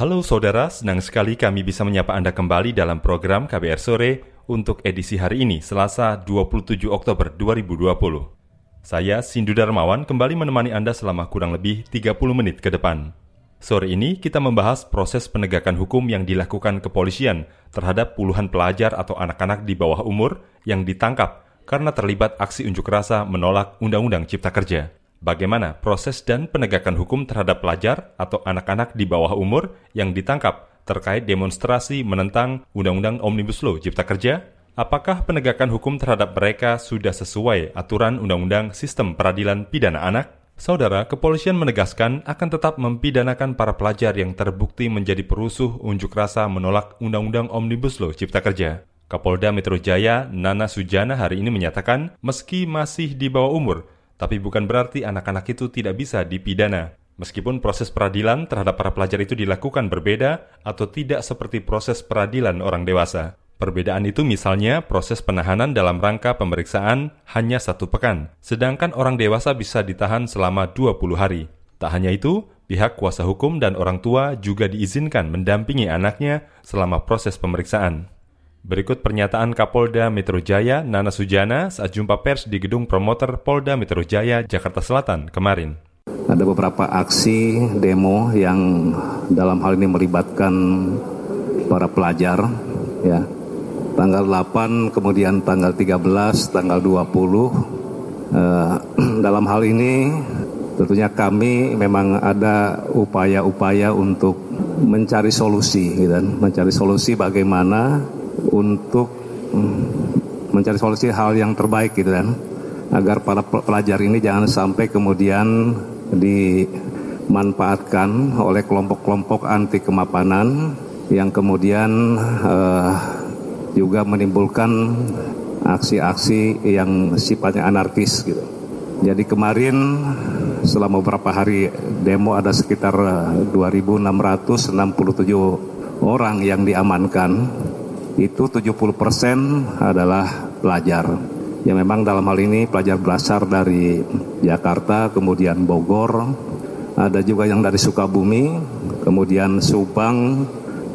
Halo saudara, senang sekali kami bisa menyapa Anda kembali dalam program KBR Sore untuk edisi hari ini, Selasa 27 Oktober 2020. Saya, Sindu Darmawan, kembali menemani Anda selama kurang lebih 30 menit ke depan. Sore ini kita membahas proses penegakan hukum yang dilakukan kepolisian terhadap puluhan pelajar atau anak-anak di bawah umur yang ditangkap karena terlibat aksi unjuk rasa menolak Undang-Undang Cipta Kerja bagaimana proses dan penegakan hukum terhadap pelajar atau anak-anak di bawah umur yang ditangkap terkait demonstrasi menentang Undang-Undang Omnibus Law Cipta Kerja? Apakah penegakan hukum terhadap mereka sudah sesuai aturan Undang-Undang Sistem Peradilan Pidana Anak? Saudara, kepolisian menegaskan akan tetap mempidanakan para pelajar yang terbukti menjadi perusuh unjuk rasa menolak Undang-Undang Omnibus Law Cipta Kerja. Kapolda Metro Jaya, Nana Sujana hari ini menyatakan, meski masih di bawah umur, tapi bukan berarti anak-anak itu tidak bisa dipidana. Meskipun proses peradilan terhadap para pelajar itu dilakukan berbeda atau tidak seperti proses peradilan orang dewasa. Perbedaan itu misalnya proses penahanan dalam rangka pemeriksaan hanya satu pekan, sedangkan orang dewasa bisa ditahan selama 20 hari. Tak hanya itu, pihak kuasa hukum dan orang tua juga diizinkan mendampingi anaknya selama proses pemeriksaan. Berikut pernyataan Kapolda Metro Jaya Nana Sujana saat jumpa pers di gedung promoter Polda Metro Jaya, Jakarta Selatan kemarin. Ada beberapa aksi demo yang dalam hal ini melibatkan para pelajar ya. Tanggal 8 kemudian tanggal 13, tanggal 20 eh, dalam hal ini tentunya kami memang ada upaya-upaya untuk mencari solusi gitu kan, mencari solusi bagaimana untuk mm, mencari solusi hal yang terbaik gitu kan agar para pelajar ini jangan sampai kemudian dimanfaatkan oleh kelompok-kelompok anti kemapanan yang kemudian uh, juga menimbulkan aksi-aksi yang sifatnya anarkis gitu. Jadi kemarin selama beberapa hari demo ada sekitar 2.667 orang yang diamankan itu 70% adalah pelajar. Ya memang dalam hal ini pelajar berasal dari Jakarta, kemudian Bogor, ada juga yang dari Sukabumi, kemudian Subang,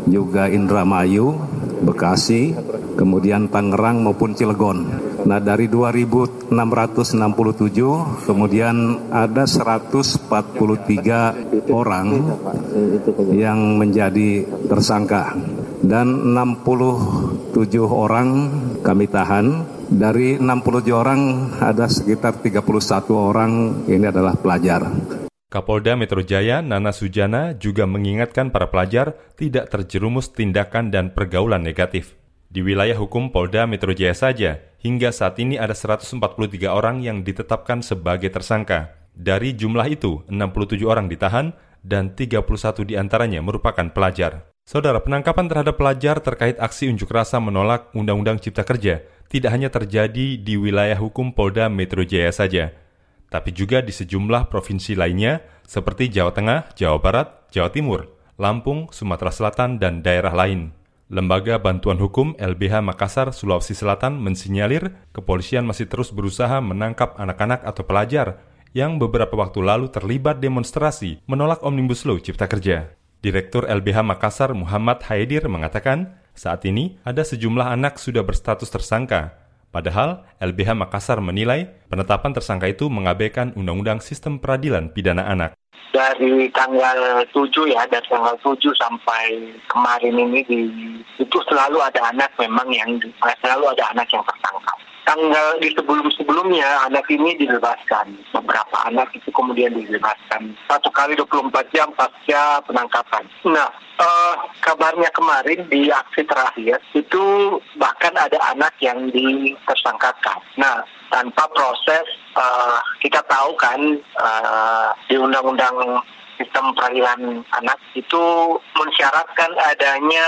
juga Indramayu, Bekasi, kemudian Tangerang maupun Cilegon. Nah dari 2.667 kemudian ada 143 orang yang menjadi tersangka dan 67 orang kami tahan. Dari 67 orang ada sekitar 31 orang ini adalah pelajar. Kapolda Metro Jaya Nana Sujana juga mengingatkan para pelajar tidak terjerumus tindakan dan pergaulan negatif. Di wilayah hukum Polda Metro Jaya saja, hingga saat ini ada 143 orang yang ditetapkan sebagai tersangka. Dari jumlah itu, 67 orang ditahan dan 31 di antaranya merupakan pelajar. Saudara, penangkapan terhadap pelajar terkait aksi unjuk rasa menolak Undang-Undang Cipta Kerja tidak hanya terjadi di wilayah hukum Polda Metro Jaya saja, tapi juga di sejumlah provinsi lainnya seperti Jawa Tengah, Jawa Barat, Jawa Timur, Lampung, Sumatera Selatan, dan daerah lain. Lembaga Bantuan Hukum LBH Makassar, Sulawesi Selatan mensinyalir kepolisian masih terus berusaha menangkap anak-anak atau pelajar yang beberapa waktu lalu terlibat demonstrasi menolak Omnibus Law Cipta Kerja. Direktur LBH Makassar Muhammad Haidir mengatakan, saat ini ada sejumlah anak sudah berstatus tersangka. Padahal LBH Makassar menilai penetapan tersangka itu mengabaikan Undang-Undang Sistem Peradilan Pidana Anak. Dari tanggal 7 ya, dari tanggal 7 sampai kemarin ini di, itu selalu ada anak memang yang selalu ada anak yang tertangkap tanggal di sebelum-sebelumnya anak ini dibebaskan. Beberapa anak itu kemudian dibebaskan. Satu kali 24 jam pasca penangkapan. Nah, uh, kabarnya kemarin di aksi terakhir itu bahkan ada anak yang ditersangkakan. Nah, tanpa proses uh, kita tahu kan uh, di undang-undang sistem peradilan anak itu mensyaratkan adanya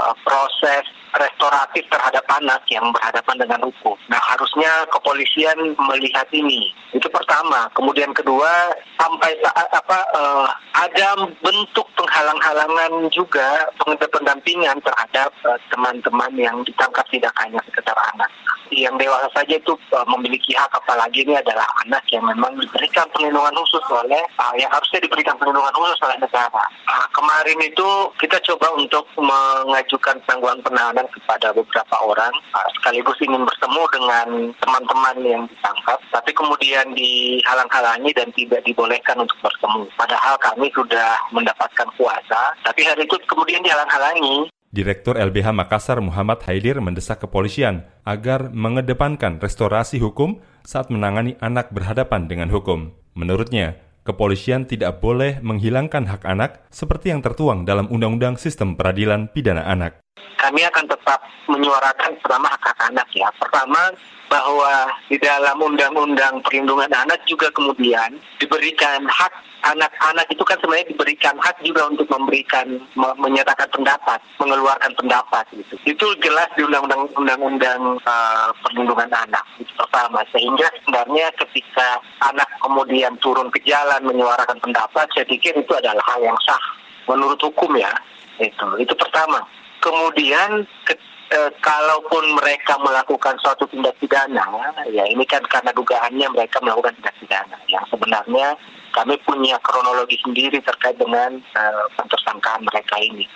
uh, proses restoratif terhadap anak yang berhadapan dengan hukum. Nah, harusnya kepolisian melihat ini. Itu pertama. Kemudian kedua, sampai saat apa uh, ada bentuk penghalang-halangan juga pendampingan terhadap teman-teman uh, yang ditangkap tidak hanya sekedar anak yang dewasa saja itu uh, memiliki hak apalagi ini adalah anak yang memang diberikan perlindungan khusus oleh uh, yang harusnya diberikan perlindungan khusus oleh negara. Uh, kemarin itu kita coba untuk mengajukan tanggungan penahanan kepada beberapa orang sekaligus ingin bertemu dengan teman-teman yang ditangkap tapi kemudian dihalang-halangi dan tidak dibolehkan untuk bertemu. Padahal kami sudah mendapatkan kuasa tapi hari itu kemudian dihalang-halangi Direktur LBH Makassar Muhammad Haidir mendesak kepolisian agar mengedepankan restorasi hukum saat menangani anak berhadapan dengan hukum. Menurutnya, kepolisian tidak boleh menghilangkan hak anak seperti yang tertuang dalam Undang-Undang Sistem Peradilan Pidana Anak. Kami akan tetap menyuarakan pertama hak anak ya. Pertama, bahwa di dalam Undang-Undang Perlindungan Anak juga kemudian diberikan hak anak-anak itu kan sebenarnya diberikan hak juga untuk memberikan me menyatakan pendapat, mengeluarkan pendapat gitu. Itu jelas di undang-undang undang-undang uh, perlindungan anak itu pertama. Sehingga sebenarnya ketika anak kemudian turun ke jalan menyuarakan pendapat, saya pikir itu adalah hal yang sah menurut hukum ya. Itu itu pertama. Kemudian ke, e, kalaupun mereka melakukan suatu tindak pidana, ya ini kan karena dugaannya mereka melakukan tindak pidana. Yang sebenarnya kami punya kronologi sendiri terkait dengan uh, pentersangkaan mereka ini.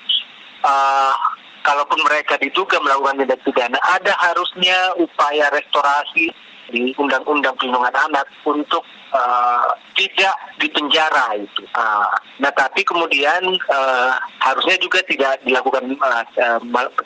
Uh, kalaupun mereka diduga melakukan tindak pidana, ada harusnya upaya restorasi di Undang-Undang Perlindungan Anak untuk uh, tidak dipenjara itu. Uh, nah, tapi kemudian uh, harusnya juga tidak dilakukan uh, uh,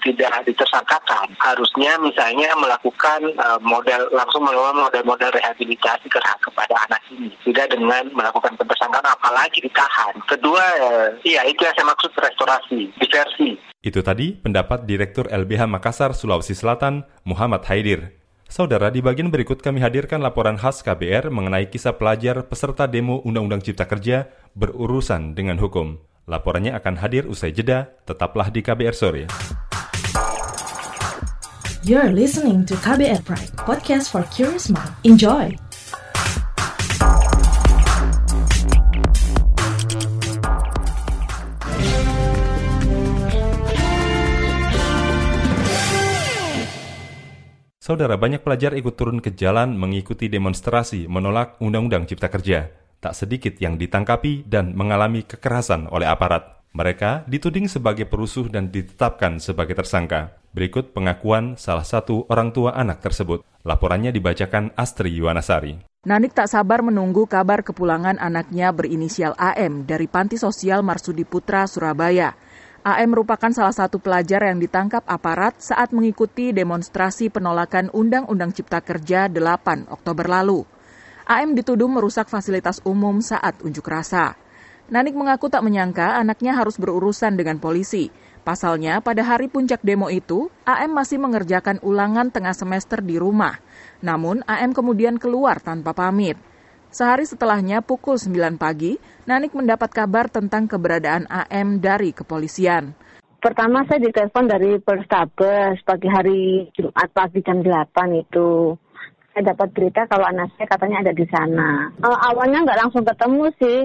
tidak ditersangkakan. Harusnya misalnya melakukan uh, model langsung melakukan model-model rehabilitasi kepada anak ini, tidak dengan melakukan pentersangkaan apalagi ditahan. Kedua, uh, iya itu yang saya maksud restorasi, diversi. Itu tadi pendapat Direktur LBH Makassar, Sulawesi Selatan, Muhammad Haidir. Saudara, di bagian berikut kami hadirkan laporan khas KBR mengenai kisah pelajar peserta demo Undang-Undang Cipta Kerja berurusan dengan hukum. Laporannya akan hadir usai jeda, tetaplah di KBR Sore. You're listening to KBR Pride, podcast for curious mind. Enjoy! Saudara, banyak pelajar ikut turun ke jalan mengikuti demonstrasi menolak Undang-Undang Cipta Kerja. Tak sedikit yang ditangkapi dan mengalami kekerasan oleh aparat. Mereka dituding sebagai perusuh dan ditetapkan sebagai tersangka. Berikut pengakuan salah satu orang tua anak tersebut. Laporannya dibacakan Astri Yuwanasari. Nanik tak sabar menunggu kabar kepulangan anaknya berinisial AM dari Panti Sosial Marsudi Putra, Surabaya. AM merupakan salah satu pelajar yang ditangkap aparat saat mengikuti demonstrasi penolakan Undang-Undang Cipta Kerja 8 Oktober lalu. AM dituduh merusak fasilitas umum saat unjuk rasa. Nanik mengaku tak menyangka anaknya harus berurusan dengan polisi. Pasalnya, pada hari puncak demo itu, AM masih mengerjakan ulangan tengah semester di rumah. Namun, AM kemudian keluar tanpa pamit. Sehari setelahnya pukul 9 pagi, Nanik mendapat kabar tentang keberadaan AM dari kepolisian. Pertama saya ditelepon dari Polrestabes pagi hari Jumat pagi jam 8 itu. Saya dapat berita kalau anak saya katanya ada di sana. Uh, awalnya nggak langsung ketemu sih,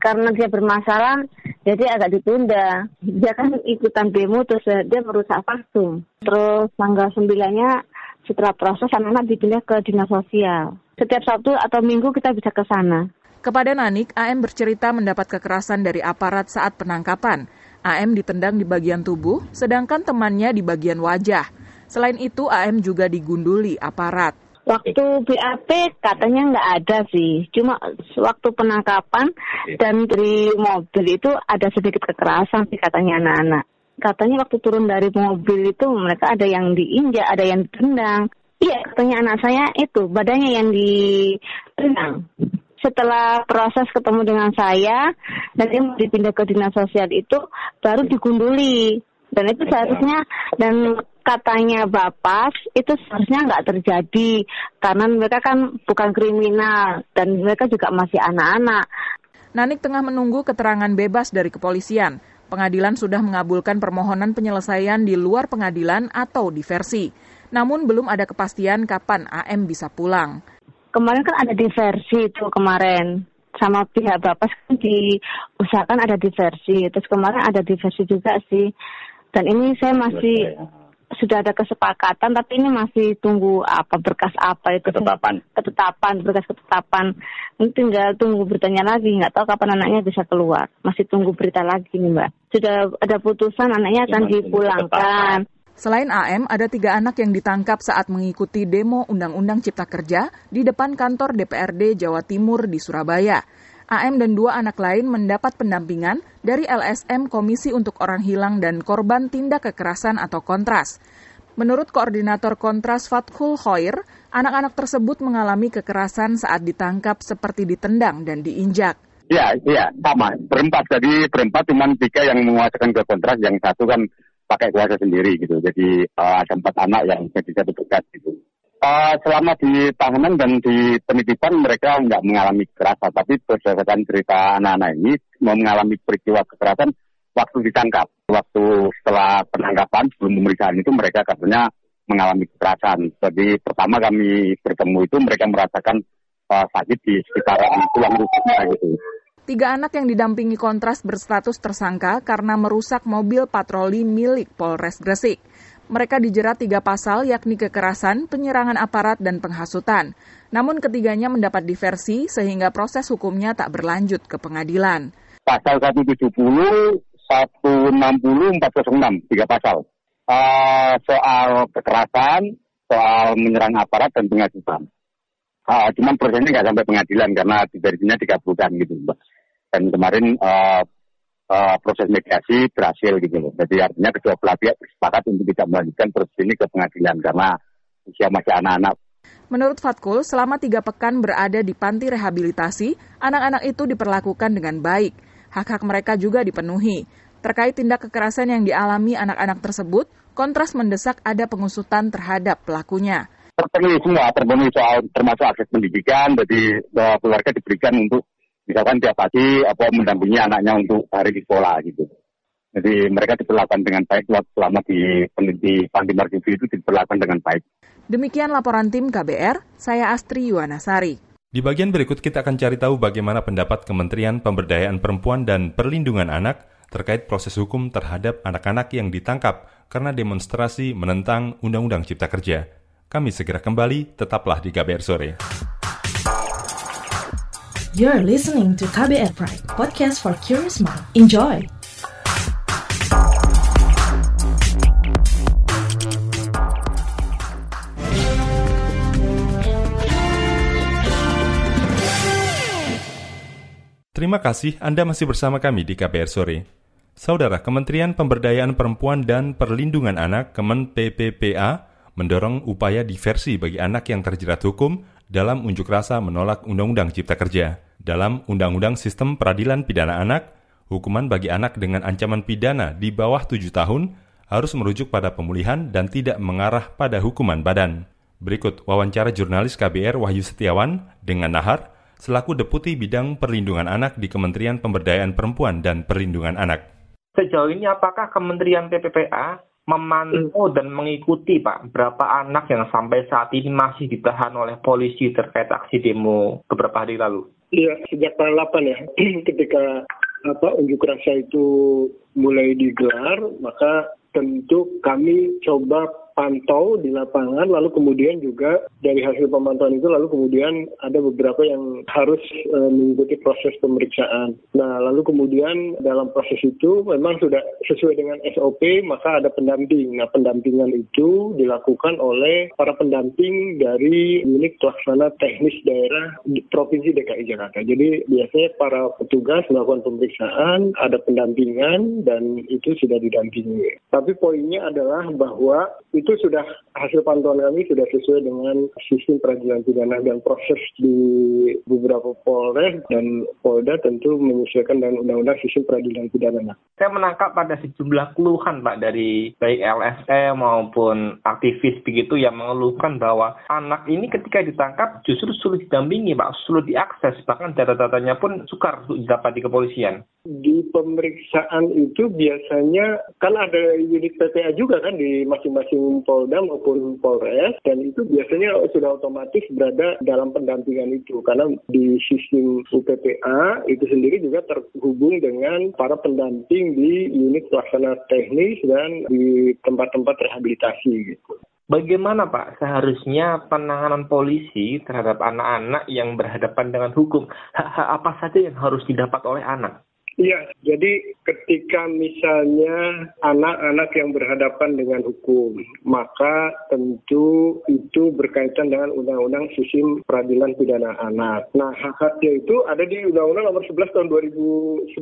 karena dia bermasalah, jadi agak ditunda. Dia kan ikutan demo terus dia merusak vaksin. Terus tanggal 9-nya setelah proses anak-anak dipindah ke dinas sosial setiap Sabtu atau Minggu kita bisa ke sana. Kepada Nanik, AM bercerita mendapat kekerasan dari aparat saat penangkapan. AM ditendang di bagian tubuh, sedangkan temannya di bagian wajah. Selain itu, AM juga digunduli aparat. Waktu BAP katanya nggak ada sih, cuma waktu penangkapan dan dari mobil itu ada sedikit kekerasan sih katanya anak-anak. Katanya waktu turun dari mobil itu mereka ada yang diinjak, ada yang ditendang. Iya, katanya anak saya itu badannya yang ditendang. Setelah proses ketemu dengan saya dan dia mau dipindah ke dinas sosial itu baru digunduli dan itu seharusnya dan katanya bapak itu seharusnya nggak terjadi karena mereka kan bukan kriminal dan mereka juga masih anak-anak. Nanik tengah menunggu keterangan bebas dari kepolisian. Pengadilan sudah mengabulkan permohonan penyelesaian di luar pengadilan atau diversi. Namun belum ada kepastian kapan AM bisa pulang. Kemarin kan ada diversi itu kemarin. Sama pihak bapak kan diusahakan ada diversi. Terus kemarin ada diversi juga sih. Dan ini saya masih sudah ada kesepakatan tapi ini masih tunggu apa berkas apa itu. Ketetapan. Ketetapan berkas ketetapan. Ini tinggal tunggu beritanya lagi. Nggak tahu kapan anaknya bisa keluar. Masih tunggu berita lagi nih mbak. Sudah ada putusan anaknya akan dipulangkan Selain AM, ada tiga anak yang ditangkap saat mengikuti demo Undang-Undang Cipta Kerja di depan kantor DPRD Jawa Timur di Surabaya. AM dan dua anak lain mendapat pendampingan dari LSM Komisi untuk Orang Hilang dan Korban Tindak Kekerasan atau Kontras. Menurut Koordinator Kontras Fathul Khoir, anak-anak tersebut mengalami kekerasan saat ditangkap seperti ditendang dan diinjak. Iya, iya, sama. Berempat, jadi berempat cuma tiga yang menguasakan ke kontras, yang satu kan pakai kuasa sendiri gitu. Jadi uh, ada empat anak yang jadi satu tugas gitu. Uh, selama di tahanan dan di penitipan mereka nggak mengalami kekerasan, tapi berdasarkan cerita anak-anak ini mau mengalami peristiwa kekerasan waktu ditangkap. Waktu setelah penangkapan sebelum pemeriksaan itu mereka katanya mengalami kekerasan. Jadi pertama kami bertemu itu mereka merasakan uh, sakit di sekitaran tulang rusuknya gitu. Tiga anak yang didampingi kontras berstatus tersangka karena merusak mobil patroli milik Polres Gresik. Mereka dijerat tiga pasal yakni kekerasan, penyerangan aparat, dan penghasutan. Namun ketiganya mendapat diversi sehingga proses hukumnya tak berlanjut ke pengadilan. Pasal 170, 160, 406, tiga pasal. Uh, soal kekerasan, soal menyerang aparat, dan penghasutan. Uh, cuman prosesnya nggak sampai pengadilan karena diversinya dikabulkan gitu. Dan kemarin uh, uh, proses mediasi berhasil gitu loh. Jadi artinya kedua belah pihak bersepakat untuk tidak melanjutkan proses ini ke pengadilan karena usia masih anak-anak. Menurut Fatkul, selama tiga pekan berada di panti rehabilitasi, anak-anak itu diperlakukan dengan baik. Hak-hak mereka juga dipenuhi. Terkait tindak kekerasan yang dialami anak-anak tersebut, Kontras mendesak ada pengusutan terhadap pelakunya. Terpenuhi semua, terpenuhi soal termasuk akses pendidikan, jadi keluarga diberikan untuk misalkan tiap pagi apa mendampingi anaknya untuk hari di sekolah gitu. Jadi mereka diperlakukan dengan baik selama di peneliti Panti Marjuvi itu diperlakukan dengan baik. Demikian laporan tim KBR, saya Astri Yuwanasari. Di bagian berikut kita akan cari tahu bagaimana pendapat Kementerian Pemberdayaan Perempuan dan Perlindungan Anak terkait proses hukum terhadap anak-anak yang ditangkap karena demonstrasi menentang Undang-Undang Cipta Kerja. Kami segera kembali, tetaplah di KBR Sore. You're listening to KBR Pride, podcast for curious mind. Enjoy! Terima kasih Anda masih bersama kami di KBR Sore. Saudara Kementerian Pemberdayaan Perempuan dan Perlindungan Anak Kemen PPPA mendorong upaya diversi bagi anak yang terjerat hukum dalam unjuk rasa menolak Undang-Undang Cipta Kerja. Dalam Undang-Undang Sistem Peradilan Pidana Anak, hukuman bagi anak dengan ancaman pidana di bawah tujuh tahun harus merujuk pada pemulihan dan tidak mengarah pada hukuman badan. Berikut wawancara jurnalis KBR Wahyu Setiawan dengan Nahar, selaku Deputi Bidang Perlindungan Anak di Kementerian Pemberdayaan Perempuan dan Perlindungan Anak. Sejauh ini apakah Kementerian PPPA memantau dan mengikuti Pak berapa anak yang sampai saat ini masih ditahan oleh polisi terkait aksi demo beberapa hari lalu? Iya, sejak tanggal 8 ya, ketika apa unjuk rasa itu mulai digelar, maka tentu kami coba pantau di lapangan, lalu kemudian juga dari hasil pemantauan itu lalu kemudian ada beberapa yang harus e, mengikuti proses pemeriksaan. Nah, lalu kemudian dalam proses itu memang sudah sesuai dengan SOP, maka ada pendamping. Nah, pendampingan itu dilakukan oleh para pendamping dari unit pelaksana teknis daerah di Provinsi DKI Jakarta. Jadi biasanya para petugas melakukan pemeriksaan, ada pendampingan dan itu sudah didampingi. Tapi poinnya adalah bahwa itu itu sudah hasil pantauan kami sudah sesuai dengan sistem peradilan pidana dan proses di beberapa Polres dan Polda tentu menyesuaikan dengan undang-undang sistem peradilan pidana. Saya menangkap pada sejumlah keluhan Pak dari baik LSM maupun aktivis begitu yang mengeluhkan bahwa anak ini ketika ditangkap justru sulit didampingi Pak, sulit diakses bahkan data-datanya pun sukar untuk didapat di kepolisian. Di pemeriksaan itu biasanya kan ada unit PPA juga kan di masing-masing Polda maupun Polres dan itu biasanya sudah otomatis berada dalam pendampingan itu karena di sistem UPPA itu sendiri juga terhubung dengan para pendamping di unit pelaksana teknis dan di tempat-tempat rehabilitasi gitu. Bagaimana Pak seharusnya penanganan polisi terhadap anak-anak yang berhadapan dengan hukum? Apa saja yang harus didapat oleh anak? Iya, jadi ketika misalnya anak-anak yang berhadapan dengan hukum, maka tentu itu berkaitan dengan Undang-Undang Sistem Peradilan Pidana Anak. Nah, hak-haknya itu ada di Undang-Undang Nomor 11 Tahun 2011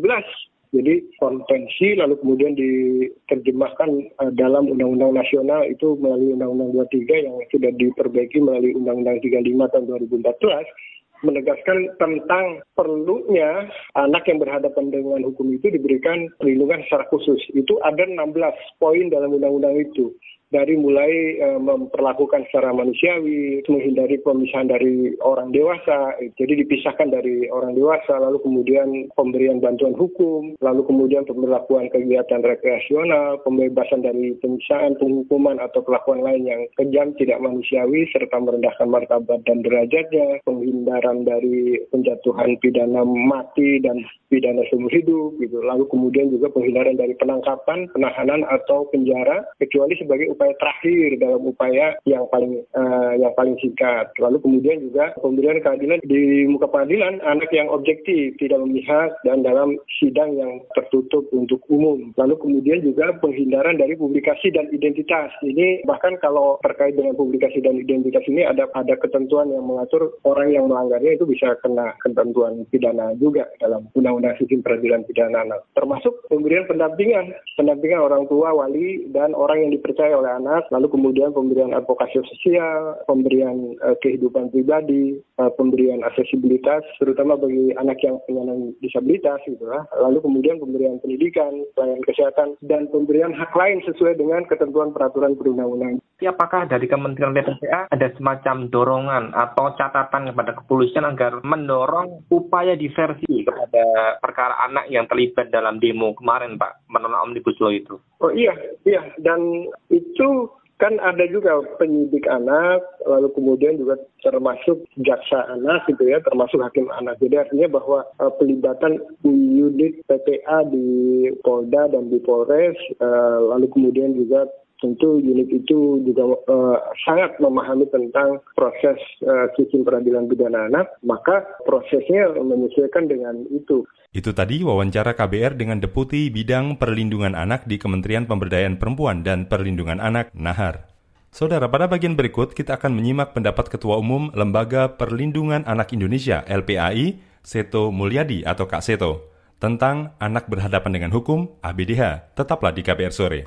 jadi konvensi lalu kemudian diterjemahkan uh, dalam Undang-Undang Nasional itu melalui Undang-Undang 23 yang sudah diperbaiki melalui Undang-Undang 35 tahun 2014 menegaskan tentang perlunya anak yang berhadapan dengan hukum itu diberikan perlindungan secara khusus. Itu ada 16 poin dalam undang-undang itu dari mulai uh, memperlakukan secara manusiawi, menghindari pemisahan dari orang dewasa, jadi dipisahkan dari orang dewasa, lalu kemudian pemberian bantuan hukum, lalu kemudian pemberlakuan kegiatan rekreasional, pembebasan dari pemisahan, penghukuman atau kelakuan lain yang kejam, tidak manusiawi, serta merendahkan martabat dan derajatnya, penghindaran dari penjatuhan pidana mati dan pidana seumur hidup, gitu. Lalu kemudian juga penghindaran dari penangkapan, penahanan atau penjara, kecuali sebagai upaya terakhir dalam upaya yang paling uh, yang paling singkat. Lalu kemudian juga pemberian keadilan di muka pengadilan anak yang objektif, tidak memihak dan dalam sidang yang tertutup untuk umum. Lalu kemudian juga penghindaran dari publikasi dan identitas. Ini bahkan kalau terkait dengan publikasi dan identitas ini ada ada ketentuan yang mengatur orang yang melanggarnya itu bisa kena ketentuan pidana juga dalam Undang-Undang Sistem Peradilan Pidana Anak. Termasuk pemberian pendampingan, pendampingan orang tua, wali dan orang yang dipercaya oleh anak, lalu kemudian pemberian advokasi sosial, pemberian uh, kehidupan pribadi, uh, pemberian aksesibilitas, terutama bagi anak yang penyandang disabilitas gitu lah. Lalu kemudian pemberian pendidikan, pelayanan kesehatan, dan pemberian hak lain sesuai dengan ketentuan peraturan perundang-undangan. Apakah dari Kementerian PPPA ada semacam dorongan atau catatan kepada kepolisian agar mendorong upaya diversi kepada perkara anak yang terlibat dalam demo kemarin, Pak, menolak Omnibus Law itu? Oh iya, iya. Dan itu kan ada juga penyidik anak, lalu kemudian juga termasuk jaksa anak gitu ya, termasuk hakim anak. Jadi artinya bahwa uh, pelibatan unit PPA di Polda dan di Polres, uh, lalu kemudian juga tentu unit itu juga uh, sangat memahami tentang proses uh, sistem peradilan pidana anak, maka prosesnya menyesuaikan dengan itu. Itu tadi wawancara KBR dengan Deputi Bidang Perlindungan Anak di Kementerian Pemberdayaan Perempuan dan Perlindungan Anak, Nahar. Saudara, pada bagian berikut kita akan menyimak pendapat Ketua Umum Lembaga Perlindungan Anak Indonesia LPAI, Seto Mulyadi atau Kak Seto, tentang anak berhadapan dengan hukum ABDH. Tetaplah di KBR Sore.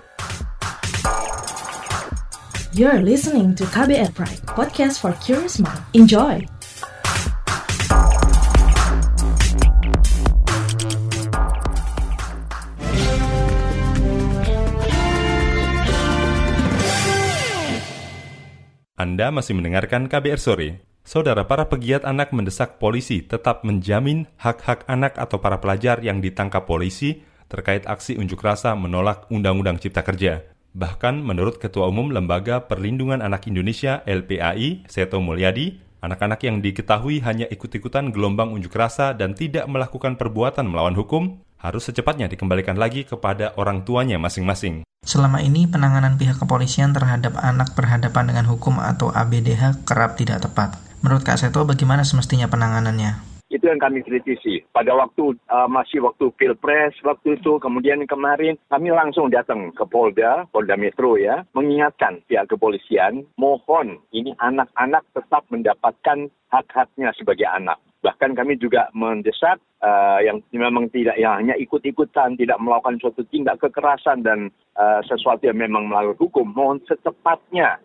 You're listening to KBR Pride, podcast for curious mind. Enjoy! Anda masih mendengarkan KBR Sore. Saudara, para pegiat anak mendesak polisi tetap menjamin hak-hak anak atau para pelajar yang ditangkap polisi terkait aksi unjuk rasa menolak Undang-Undang Cipta Kerja. Bahkan menurut Ketua Umum Lembaga Perlindungan Anak Indonesia LPAI, Seto Mulyadi, anak-anak yang diketahui hanya ikut-ikutan gelombang unjuk rasa dan tidak melakukan perbuatan melawan hukum harus secepatnya dikembalikan lagi kepada orang tuanya masing-masing. Selama ini penanganan pihak kepolisian terhadap anak berhadapan dengan hukum atau ABDH kerap tidak tepat. Menurut Kak Seto, bagaimana semestinya penanganannya? Itu yang kami kritisi. Pada waktu uh, masih waktu pilpres waktu itu, kemudian kemarin kami langsung datang ke Polda, Polda Metro ya, mengingatkan pihak kepolisian, mohon ini anak-anak tetap mendapatkan hak-haknya sebagai anak Bahkan kami juga mendesak uh, yang memang tidak yang hanya ikut-ikutan, tidak melakukan suatu tindak kekerasan dan uh, sesuatu yang memang melanggar hukum, mohon secepatnya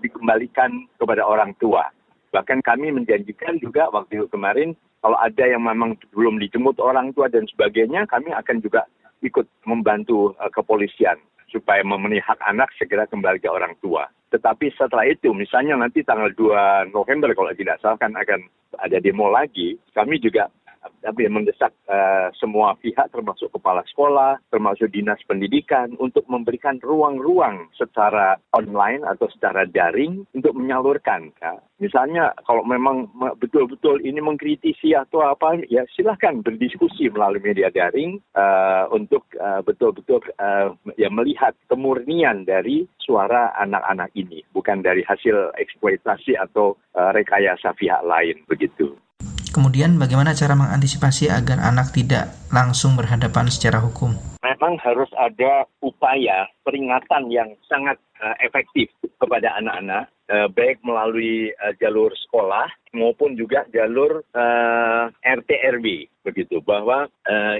dikembalikan kepada orang tua. Bahkan kami menjanjikan juga waktu kemarin kalau ada yang memang belum dijemput orang tua dan sebagainya, kami akan juga ikut membantu uh, kepolisian supaya memenuhi hak anak segera kembali ke orang tua. Tetapi setelah itu, misalnya nanti tanggal 2 November kalau tidak salah kan akan ada demo lagi, kami juga tapi mendesak uh, semua pihak termasuk kepala sekolah, termasuk dinas pendidikan untuk memberikan ruang-ruang secara online atau secara daring untuk menyalurkan. Ya. Misalnya kalau memang betul-betul ini mengkritisi atau apa, ya silahkan berdiskusi melalui media daring uh, untuk uh, betul-betul uh, ya melihat kemurnian dari suara anak-anak ini, bukan dari hasil eksploitasi atau uh, rekayasa pihak lain begitu. Kemudian bagaimana cara mengantisipasi agar anak tidak langsung berhadapan secara hukum? Memang harus ada upaya peringatan yang sangat uh, efektif kepada anak-anak, uh, baik melalui uh, jalur sekolah maupun juga jalur RT RW begitu bahwa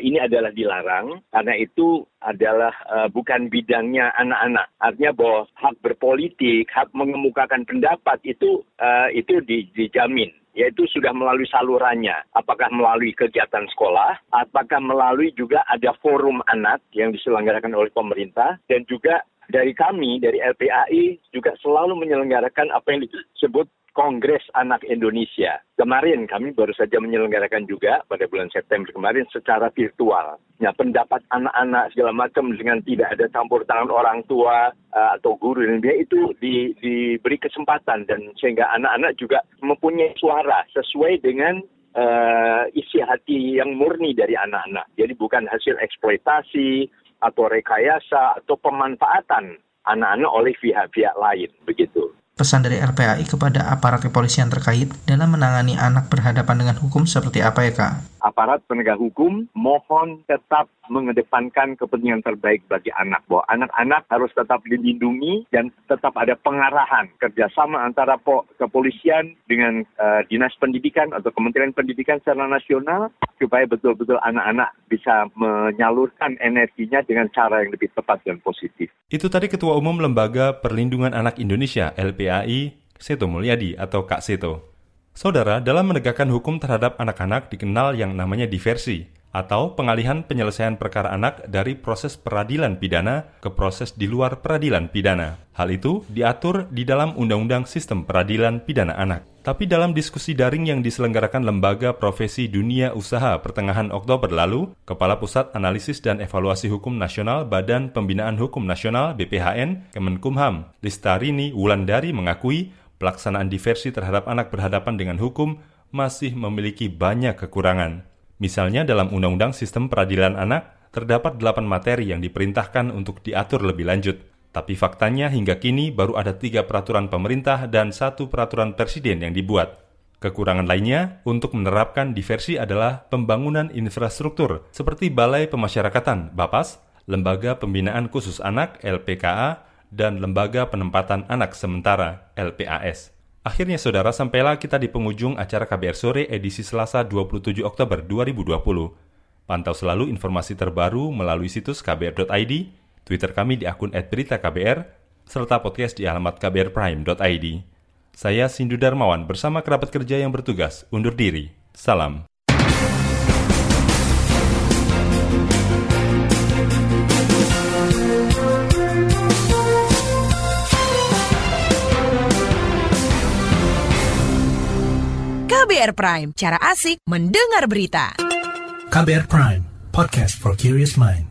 ini adalah dilarang karena itu adalah bukan bidangnya anak-anak. Artinya bahwa hak berpolitik, hak mengemukakan pendapat itu itu di, dijamin yaitu sudah melalui salurannya. Apakah melalui kegiatan sekolah, apakah melalui juga ada forum anak yang diselenggarakan oleh pemerintah, dan juga dari kami, dari LPAI, juga selalu menyelenggarakan apa yang disebut Kongres Anak Indonesia. Kemarin kami baru saja menyelenggarakan juga pada bulan September kemarin secara virtual. Ya, pendapat anak-anak segala macam dengan tidak ada campur tangan orang tua uh, atau guru dan dia itu di, diberi kesempatan dan sehingga anak-anak juga mempunyai suara sesuai dengan uh, isi hati yang murni dari anak-anak. Jadi bukan hasil eksploitasi atau rekayasa atau pemanfaatan anak-anak oleh pihak-pihak lain begitu pesan dari RPAI kepada aparat kepolisian terkait dalam menangani anak berhadapan dengan hukum seperti apa ya Kak? Aparat penegak hukum mohon tetap mengedepankan kepentingan terbaik bagi anak. Bahwa anak-anak harus tetap dilindungi dan tetap ada pengarahan kerjasama antara kepolisian dengan uh, dinas pendidikan atau Kementerian Pendidikan secara nasional supaya betul-betul anak-anak bisa menyalurkan energinya dengan cara yang lebih tepat dan positif. Itu tadi Ketua Umum Lembaga Perlindungan Anak Indonesia LPAI, Seto Mulyadi atau Kak Seto. Saudara, dalam menegakkan hukum terhadap anak-anak dikenal yang namanya diversi atau pengalihan penyelesaian perkara anak dari proses peradilan pidana ke proses di luar peradilan pidana. Hal itu diatur di dalam Undang-Undang Sistem Peradilan Pidana Anak. Tapi dalam diskusi daring yang diselenggarakan Lembaga Profesi Dunia Usaha pertengahan Oktober lalu, Kepala Pusat Analisis dan Evaluasi Hukum Nasional Badan Pembinaan Hukum Nasional BPHN Kemenkumham, Listarini Wulandari mengakui pelaksanaan diversi terhadap anak berhadapan dengan hukum masih memiliki banyak kekurangan. Misalnya dalam Undang-Undang Sistem Peradilan Anak, terdapat delapan materi yang diperintahkan untuk diatur lebih lanjut. Tapi faktanya hingga kini baru ada tiga peraturan pemerintah dan satu peraturan presiden yang dibuat. Kekurangan lainnya untuk menerapkan diversi adalah pembangunan infrastruktur seperti Balai Pemasyarakatan BAPAS, Lembaga Pembinaan Khusus Anak LPKA, dan Lembaga Penempatan Anak Sementara LPAS. Akhirnya saudara, sampailah kita di penghujung acara KBR Sore edisi Selasa 27 Oktober 2020. Pantau selalu informasi terbaru melalui situs kbr.id, Twitter kami di akun @beritaKBR, serta podcast di alamat kbrprime.id. Saya Sindu Darmawan bersama kerabat kerja yang bertugas undur diri. Salam. KBR Prime, cara asik mendengar berita. KBR Prime, podcast for curious mind.